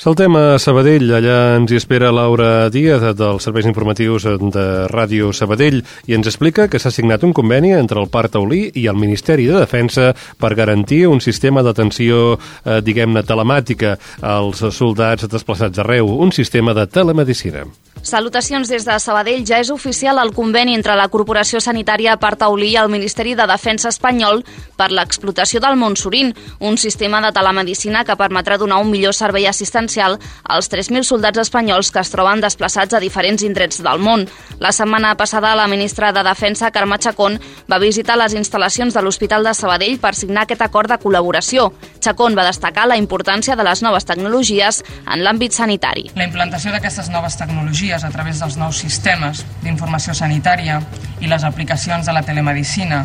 Saltem a Sabadell, allà ens hi espera Laura Díaz dels serveis informatius de Ràdio Sabadell i ens explica que s'ha signat un conveni entre el Parc Taulí i el Ministeri de Defensa per garantir un sistema d'atenció, eh, diguem-ne, telemàtica als soldats desplaçats arreu, un sistema de telemedicina. Salutacions des de Sabadell. Ja és oficial el conveni entre la Corporació Sanitària Parc Taulí i el Ministeri de Defensa espanyol per l'explotació del Montsurin, un sistema de telemedicina que permetrà donar un millor servei assistencial als 3.000 soldats espanyols que es troben desplaçats a diferents indrets del món. La setmana passada, la ministra de Defensa, Carme Chacón, va visitar les instal·lacions de l'Hospital de Sabadell per signar aquest acord de col·laboració. Chacón va destacar la importància de les noves tecnologies en l'àmbit sanitari. La implantació d'aquestes noves tecnologies tecnologies a través dels nous sistemes d'informació sanitària i les aplicacions de la telemedicina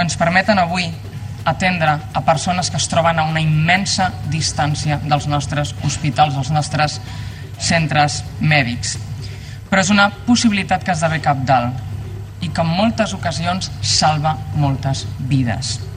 ens permeten avui atendre a persones que es troben a una immensa distància dels nostres hospitals, dels nostres centres mèdics. Però és una possibilitat que esdevé cap dalt i que en moltes ocasions salva moltes vides.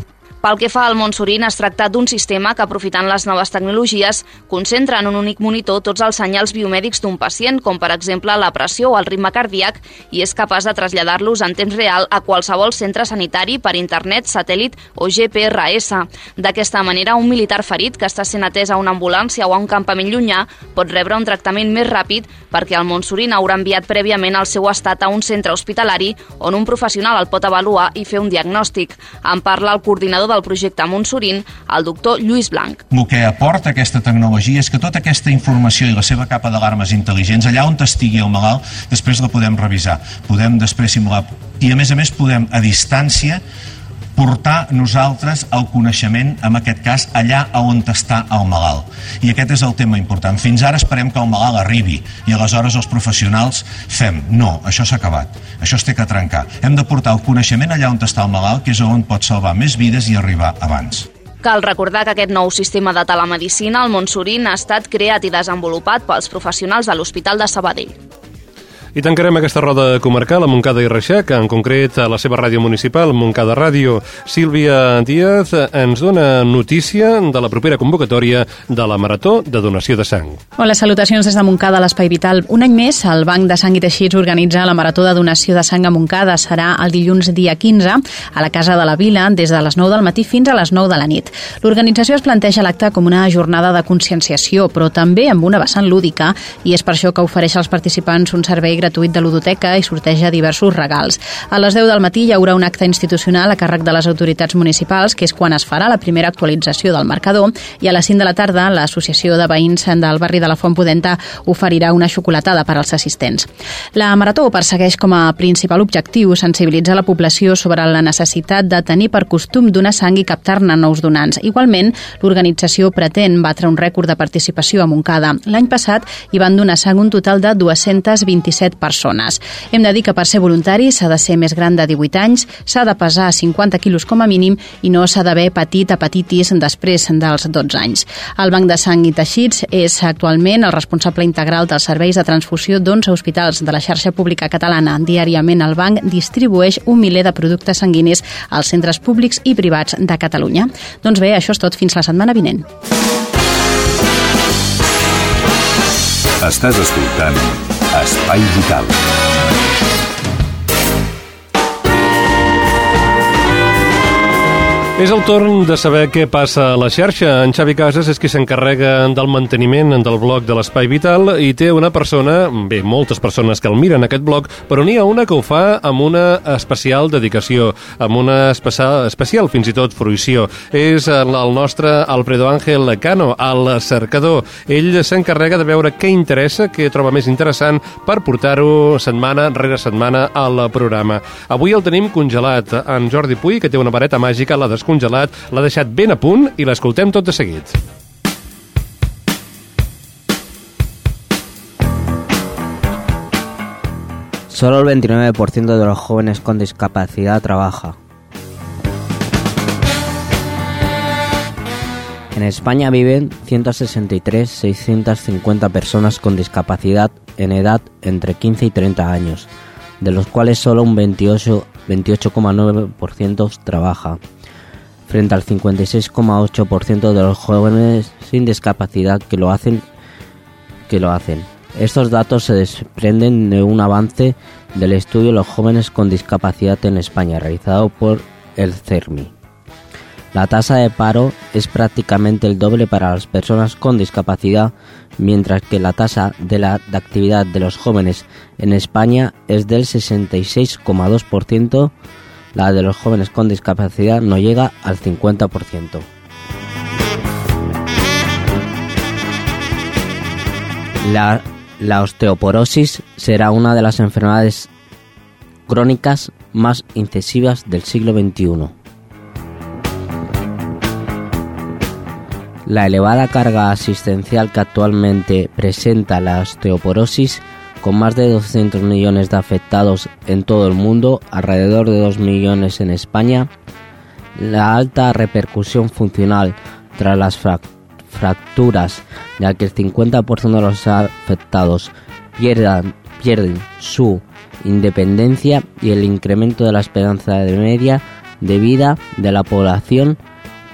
Pel que fa al Montsurin, es tracta d'un sistema que, aprofitant les noves tecnologies, concentra en un únic monitor tots els senyals biomèdics d'un pacient, com per exemple la pressió o el ritme cardíac, i és capaç de traslladar-los en temps real a qualsevol centre sanitari per internet, satèl·lit o GPRS. D'aquesta manera, un militar ferit que està sent atès a una ambulància o a un campament llunyà pot rebre un tractament més ràpid perquè el Montsurin haurà enviat prèviament el seu estat a un centre hospitalari on un professional el pot avaluar i fer un diagnòstic. En parla el coordinador del projecte Montsurin, el doctor Lluís Blanc. El que aporta aquesta tecnologia és que tota aquesta informació i la seva capa d'alarmes intel·ligents, allà on estigui el malalt, després la podem revisar, podem després simular i a més a més podem a distància portar nosaltres el coneixement, en aquest cas, allà on està el malalt. I aquest és el tema important. Fins ara esperem que el malalt arribi i aleshores els professionals fem. No, això s'ha acabat. Això es té que trencar. Hem de portar el coneixement allà on està el malalt, que és on pot salvar més vides i arribar abans. Cal recordar que aquest nou sistema de telemedicina, el Montsurin, ha estat creat i desenvolupat pels professionals de l'Hospital de Sabadell. I tancarem aquesta roda comarcal a Montcada i Reixac, en concret a la seva ràdio municipal, Montcada Ràdio. Sílvia Díaz ens dona notícia de la propera convocatòria de la Marató de Donació de Sang. Hola, salutacions des de Montcada, l'Espai Vital. Un any més, el Banc de Sang i Teixits organitza la Marató de Donació de Sang a Montcada. Serà el dilluns dia 15 a la Casa de la Vila, des de les 9 del matí fins a les 9 de la nit. L'organització es planteja l'acte com una jornada de conscienciació, però també amb una vessant lúdica, i és per això que ofereix als participants un servei gratuït gratuït de ludoteca i sorteja diversos regals. A les 10 del matí hi haurà un acte institucional a càrrec de les autoritats municipals, que és quan es farà la primera actualització del marcador, i a les 5 de la tarda l'Associació de Veïns del barri de la Font Pudenta oferirà una xocolatada per als assistents. La Marató persegueix com a principal objectiu sensibilitzar la població sobre la necessitat de tenir per costum donar sang i captar-ne nous donants. Igualment, l'organització pretén batre un rècord de participació a Montcada. L'any passat hi van donar sang un total de 227 persones. Hem de dir que per ser voluntari s'ha de ser més gran de 18 anys, s'ha de pesar 50 quilos com a mínim i no s'ha d'haver patit hepatitis després dels 12 anys. El Banc de Sang i Teixits és actualment el responsable integral dels serveis de transfusió d'11 hospitals de la xarxa pública catalana. Diàriament el banc distribueix un miler de productes sanguinis als centres públics i privats de Catalunya. Doncs bé, això és tot fins la setmana vinent. Estàs escoltant Espai Vital. És el torn de saber què passa a la xarxa. En Xavi Casas és qui s'encarrega del manteniment del blog de l'Espai Vital i té una persona, bé, moltes persones que el miren aquest blog, però n'hi ha una que ho fa amb una especial dedicació, amb una especial, especial fins i tot fruició. És el, el nostre Alfredo Ángel Cano, el cercador. Ell s'encarrega de veure què interessa, què troba més interessant per portar-ho setmana rere setmana al programa. Avui el tenim congelat. En Jordi Puy, que té una vareta màgica, l'ha desconegut descongelat, l'ha deixat ben a punt i l'escoltem tot de seguit. Solo el 29% de los jóvenes con discapacidad trabaja. En España viven 163.650 personas con discapacidad en edad entre 15 y 30 años, de los cuales solo un 28,9% trabaja frente al 56,8% de los jóvenes sin discapacidad que lo hacen que lo hacen. Estos datos se desprenden de un avance del estudio Los jóvenes con discapacidad en España realizado por el CERMI. La tasa de paro es prácticamente el doble para las personas con discapacidad, mientras que la tasa de la de actividad de los jóvenes en España es del 66,2% la de los jóvenes con discapacidad no llega al 50%. La, osteoporosis será una de las enfermedades crónicas más incisivas del siglo XXI. La elevada carga asistencial que actualmente presenta la osteoporosis con más de 200 millones de afectados en todo el mundo, alrededor de 2 millones en España, la alta repercusión funcional tras las fracturas, ya que el 50% de los afectados pierden su independencia y el incremento de la esperanza de media de vida de la población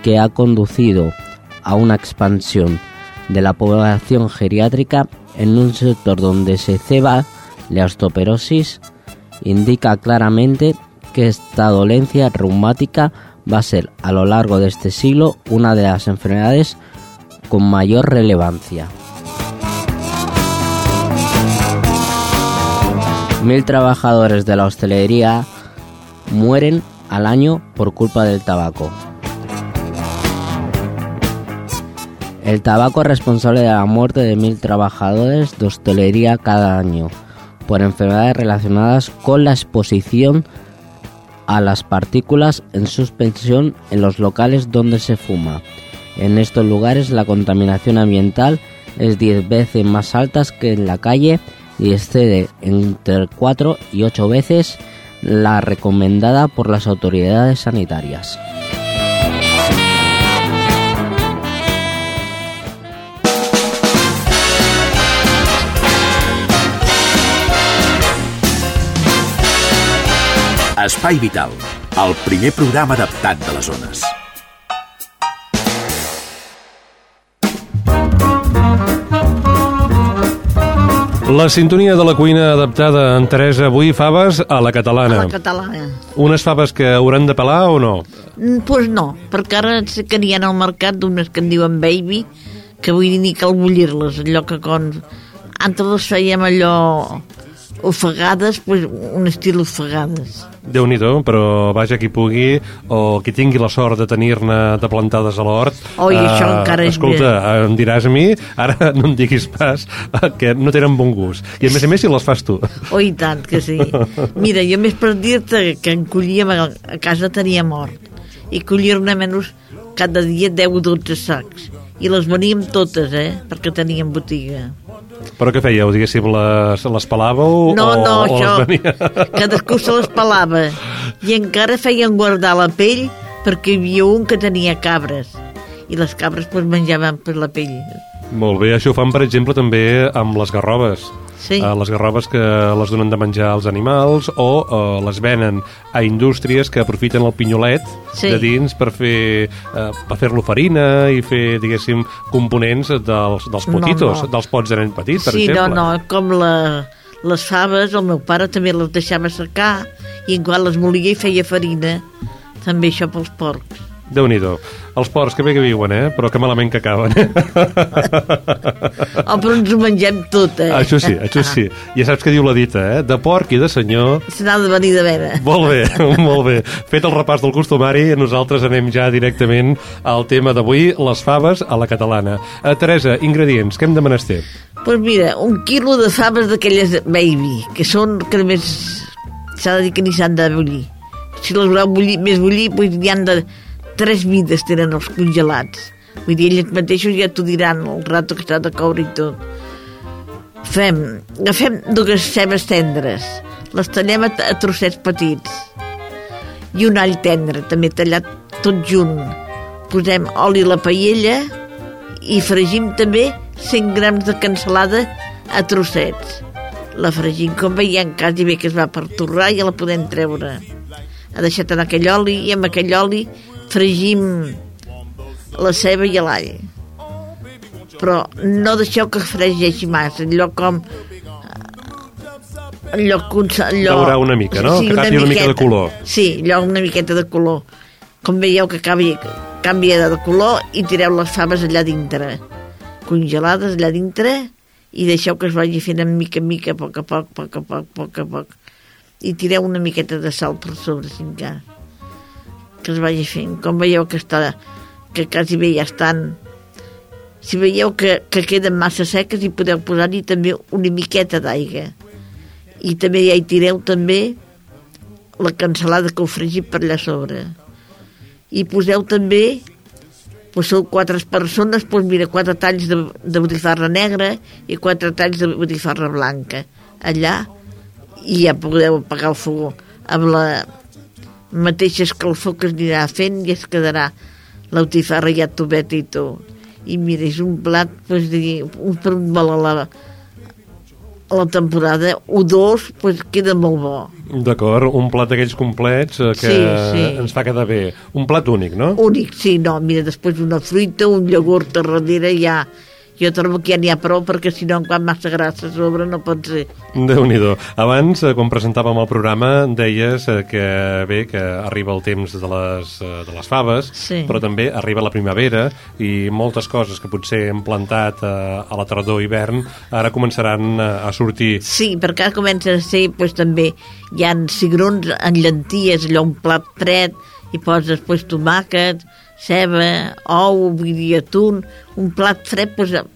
que ha conducido a una expansión de la población geriátrica en un sector donde se ceba la osteoporosis indica claramente que esta dolencia reumática va a ser a lo largo de este siglo una de las enfermedades con mayor relevancia. Mil trabajadores de la hostelería mueren al año por culpa del tabaco. El tabaco es responsable de la muerte de mil trabajadores de hostelería cada año por enfermedades relacionadas con la exposición a las partículas en suspensión en los locales donde se fuma. En estos lugares la contaminación ambiental es 10 veces más alta que en la calle y excede entre 4 y 8 veces la recomendada por las autoridades sanitarias. Espai Vital, el primer programa adaptat de les zones. La sintonia de la cuina adaptada en Teresa avui faves a la catalana. A la catalana. Unes faves que hauran de pelar o no? Doncs pues no, perquè ara sé que n'hi ha al mercat d'unes que en diuen baby, que vull dir ni cal bullir-les, allò que quan... Antes les fèiem allò ofegades, pues, un estil ofegades. déu nhi però vaja qui pugui o qui tingui la sort de tenir-ne de plantades a l'hort Oi, això encara és escolta, eh, em diràs a mi ara (laughs) no em diguis pas eh, que no tenen bon gust i a més a més si les fas tu Oh, i tant que sí. Mira, jo més per dir-te que en collíem, a a casa tenia mort, i collir-ne menys cada dia 10 o 12 sacs. I les veníem totes, eh?, perquè teníem botiga. però què fèieu, diguéssim, les, les pelàveu No, o, no, o això, les venia... cadascú se les pelava. I encara feien guardar la pell perquè hi havia un que tenia cabres. I les cabres pues, menjaven per la pell. Molt bé, això ho fan, per exemple, també amb les garrobes. Sí. Uh, les garrobes que les donen de menjar als animals o uh, les venen a indústries que aprofiten el pinyolet Sí. de dins per fer uh, per fer-lo farina i fer, diguéssim, components dels, dels No, potitos, no. dels pots de nen petit, per sí, exemple. no, no, com la, les faves, el meu pare també les deixava secar i quan les molia i feia farina. També això pels porcs. Déu nhi Els porcs que bé que viuen, eh? Però que malament que acaben. (laughs) Oh, però ens ho mengem tot, eh? això sí, això sí. Ja saps què diu la dita, eh? De porc i de senyor Se n'ha de venir de veure. Molt bé, (laughs) molt bé. Fet el repàs del costumari, nosaltres anem ja directament al tema d'avui, les faves a la catalana. Uh, Teresa, ingredients, què hem de menester? Doncs pues mira, un quilo de faves d'aquelles baby, que són que a més s'ha de dir que ni s'han de bullir. Si les voleu bullir, més bullir, doncs hi han de... Tres mides tenen els congelats. Vull dir, ells mateixos ja t'ho diran el rato que està de coure i tot. Fem, agafem dues cebes tendres, les tallem a, a trossets petits i un all tendre, també tallat tot junt. Posem oli a la paella i fregim també 100 grams de cansalada a trossets. La fregim com veiem, quasi bé que es va per torrar i ja la podem treure. Ha deixat en aquell oli i amb aquell oli fregim la ceba i l'all. Però no deixeu que fregeixi massa, allò com allò, allò... Daurar una mica, no? Que agafi una mica de color. Sí, allò una miqueta de color. Com veieu que canvia, canvia de color i tireu les faves allà dintre. Congelades allà dintre i deixeu que es vagi fent en mica en mica, a poc a poc, a poc a poc, a poc a poc. I tireu una miqueta de sal per sobre, si encara. Que es vagi fent. Com veieu que està que quasi bé ja estan. Si veieu que, que queden massa seques hi podeu posar-hi també una miqueta d'aigua. I també ja hi tireu també la cansalada que heu fregit per allà sobre. I poseu també doncs sou quatre persones doncs mira, quatre talls de, de botifarra negra i quatre talls de botifarra blanca. Allà i ja podeu apagar el fogó amb la mateixa escalfor que es anirà fent i es quedarà la botifarra ja tubeta i tot i mira, és un plat doncs, de, un per un vol a la, a la temporada o dos, doncs queda molt bo D'acord, un plat d'aquells complets eh, que Sí, sí. ens fa quedar bé. Un plat únic, no? únic, sí, no, mira, després una fruita, un iogurt a darrere, ja, jo trobo que ja n'hi ha prou, perquè si no, quan massa grassa a sobre no pot ser. déu nhi Abans, eh, quan presentàvem el programa, deies eh, que bé, que arriba el temps de les, eh, de les faves, Sí. però també arriba la primavera i moltes coses que potser hem plantat eh, a la tardor i hivern ara començaran a sortir. Sí, perquè ara comença a ser, doncs també, hi ha cigrons en llenties, allò un plat fred, i poses després tomàquet, ceba, ou, vull dir, atún, un plat fred, amb,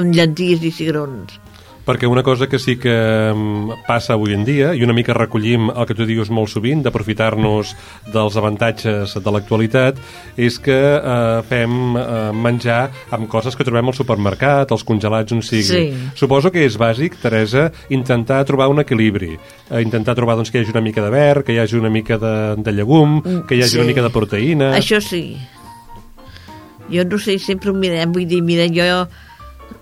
amb llenties i cigrons. Perquè una cosa que sí que mm, passa avui en dia, i una mica recollim el que tu dius molt sovint, d'aprofitar-nos dels avantatges de l'actualitat, és que eh, fem eh, menjar amb coses que trobem al supermercat, els congelats on sigui. Sí. Suposo que és bàsic, Teresa, intentar trobar un equilibri, eh, intentar trobar doncs, que hi hagi una mica de verd, que hi hagi una mica de, de llegum, que hi hagi Sí. una mica de proteïna... Això sí. Jo no sé, sempre ho mirem, vull dir, mira, jo...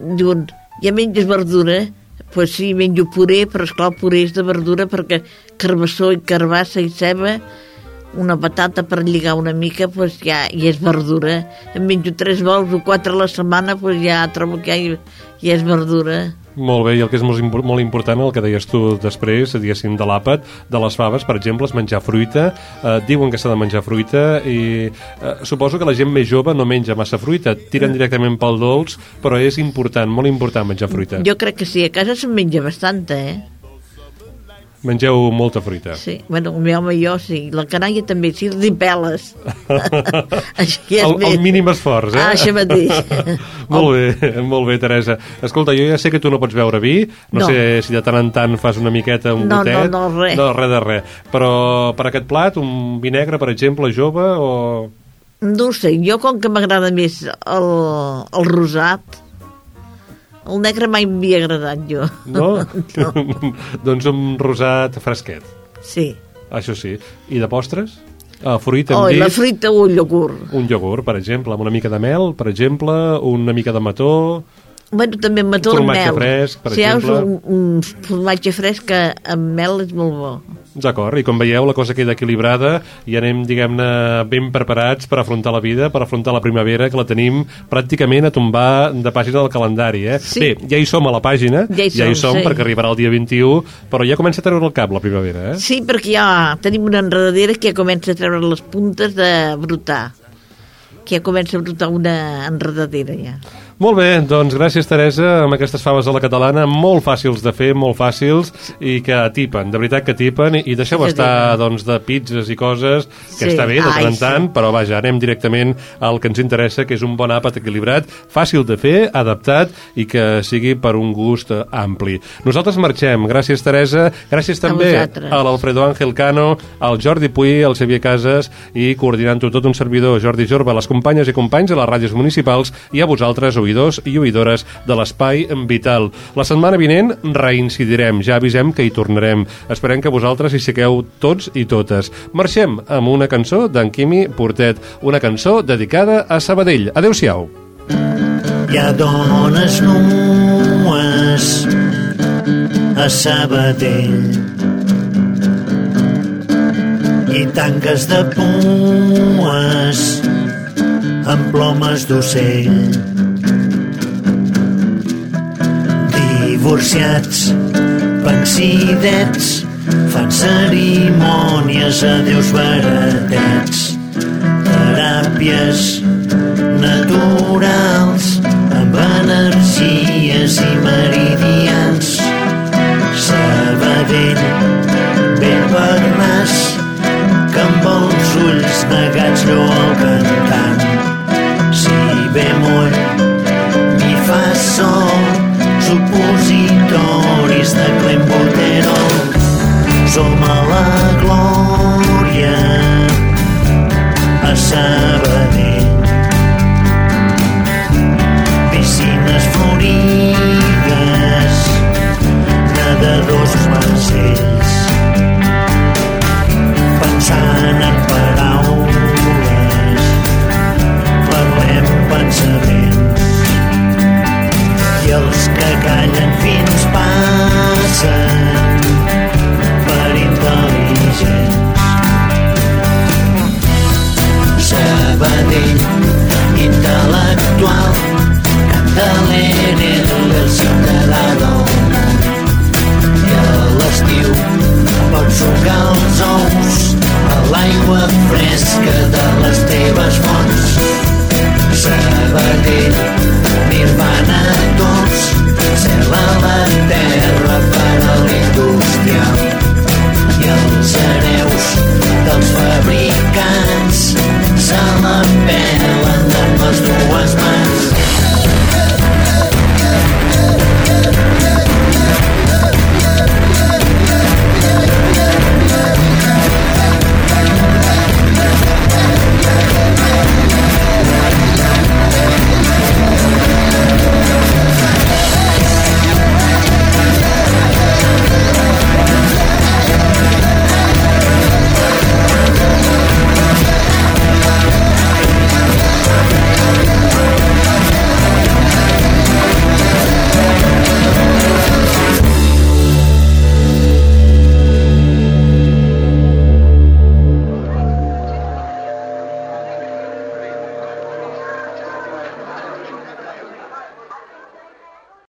Diuen, ja menges verdura? Pues sí, menjo puré, però esclar, puré és de verdura perquè carbassó i carbassa i ceba, una patata per lligar una mica, pues ja, ja és verdura. Em menjo tres vols o quatre a la setmana, pues ja trobo que ja, ja és verdura. Molt bé, i el que és molt, molt important, el que deies tu després, diguéssim, de l'àpat, de les faves, per exemple, és menjar fruita. Eh, diuen que s'ha de menjar fruita i eh, suposo que la gent més jove no menja massa fruita, tiren directament pel dolç, però és important, molt important menjar fruita. Jo crec que sí, a casa se'n menja bastanta, eh? Mengeu molta fruita. Sí, bueno, el meu home i jo sí. La canalla també, sí, li peles. (laughs) Així és el, bé. el mínim esforç, eh? Ah, això mateix. (laughs) molt bé, molt bé, Teresa. Escolta, jo ja sé que tu no pots beure vi, no, No. sé si de tant en tant fas una miqueta, un No, gotet... no, no, res. No, res de res. Però per aquest plat, un vi negre, per exemple, jove, o... No sé, jo com que m'agrada més el, el rosat, el negre mai m'havia agradat jo. (laughs) No? doncs un rosat fresquet. Sí. Això sí. I de postres? Uh, fruita Oh, la fruita o el iogurt. un iogurt, per exemple, amb una mica de mel, per exemple, una mica de mató... Bueno, també amb mató amb mel. fresc, per si exemple. Si un, un formatge fresc que amb mel és molt bo. D'acord, i com veieu la cosa queda equilibrada i anem, diguem-ne, ben preparats per afrontar la vida, per afrontar la primavera, que la tenim pràcticament a tombar de pàgina del calendari, eh? Sí. Bé, ja hi som a la pàgina, Ja hi ja hi som, som sí. perquè arribarà el dia 21, però ja comença a treure el cap la primavera, eh? Sí, perquè ja tenim una enredadera que ja comença a treure les puntes de brotar. Que ja comença a brotar una enredadera, ja. Molt bé, doncs gràcies Teresa amb aquestes faves a la catalana, molt fàcils de fer, molt fàcils i que tipen, de veritat que tipen i deixeu Sí, estar doncs, de pizzas i coses que Sí, està bé de tant en tant, però vaja, anem directament al que ens interessa, que és un bon àpat equilibrat, fàcil de fer, adaptat i que sigui per un gust ampli. Nosaltres marxem, gràcies Teresa, gràcies també vosaltres. a l'Alfredo Ángel Cano, al Jordi Puy, al Xavier Casas i coordinant-ho tot un servidor, Jordi Jorba, a les companyes i companys de les ràdios municipals i a vosaltres, oïdors i oïdores de l'Espai Vital. La setmana vinent reincidirem, ja avisem que hi tornarem. Esperem que vosaltres hi sigueu tots i totes. Marxem amb una cançó d'en Quimi Portet, una cançó dedicada a Sabadell. Adéu-siau. Hi ha dones nues a Sabadell i tanques de pues amb plomes d'ocell divorciats pensidets fan cerimònies a déus baratets teràpies naturals amb energies i meridians. Sabadell ben per nas que amb els ulls negats lloa cantant. Si bemoll mi fa sol territoris de Clem Botero. Som a la glòria a Sabadell. Piscines florides, nedadors marcells.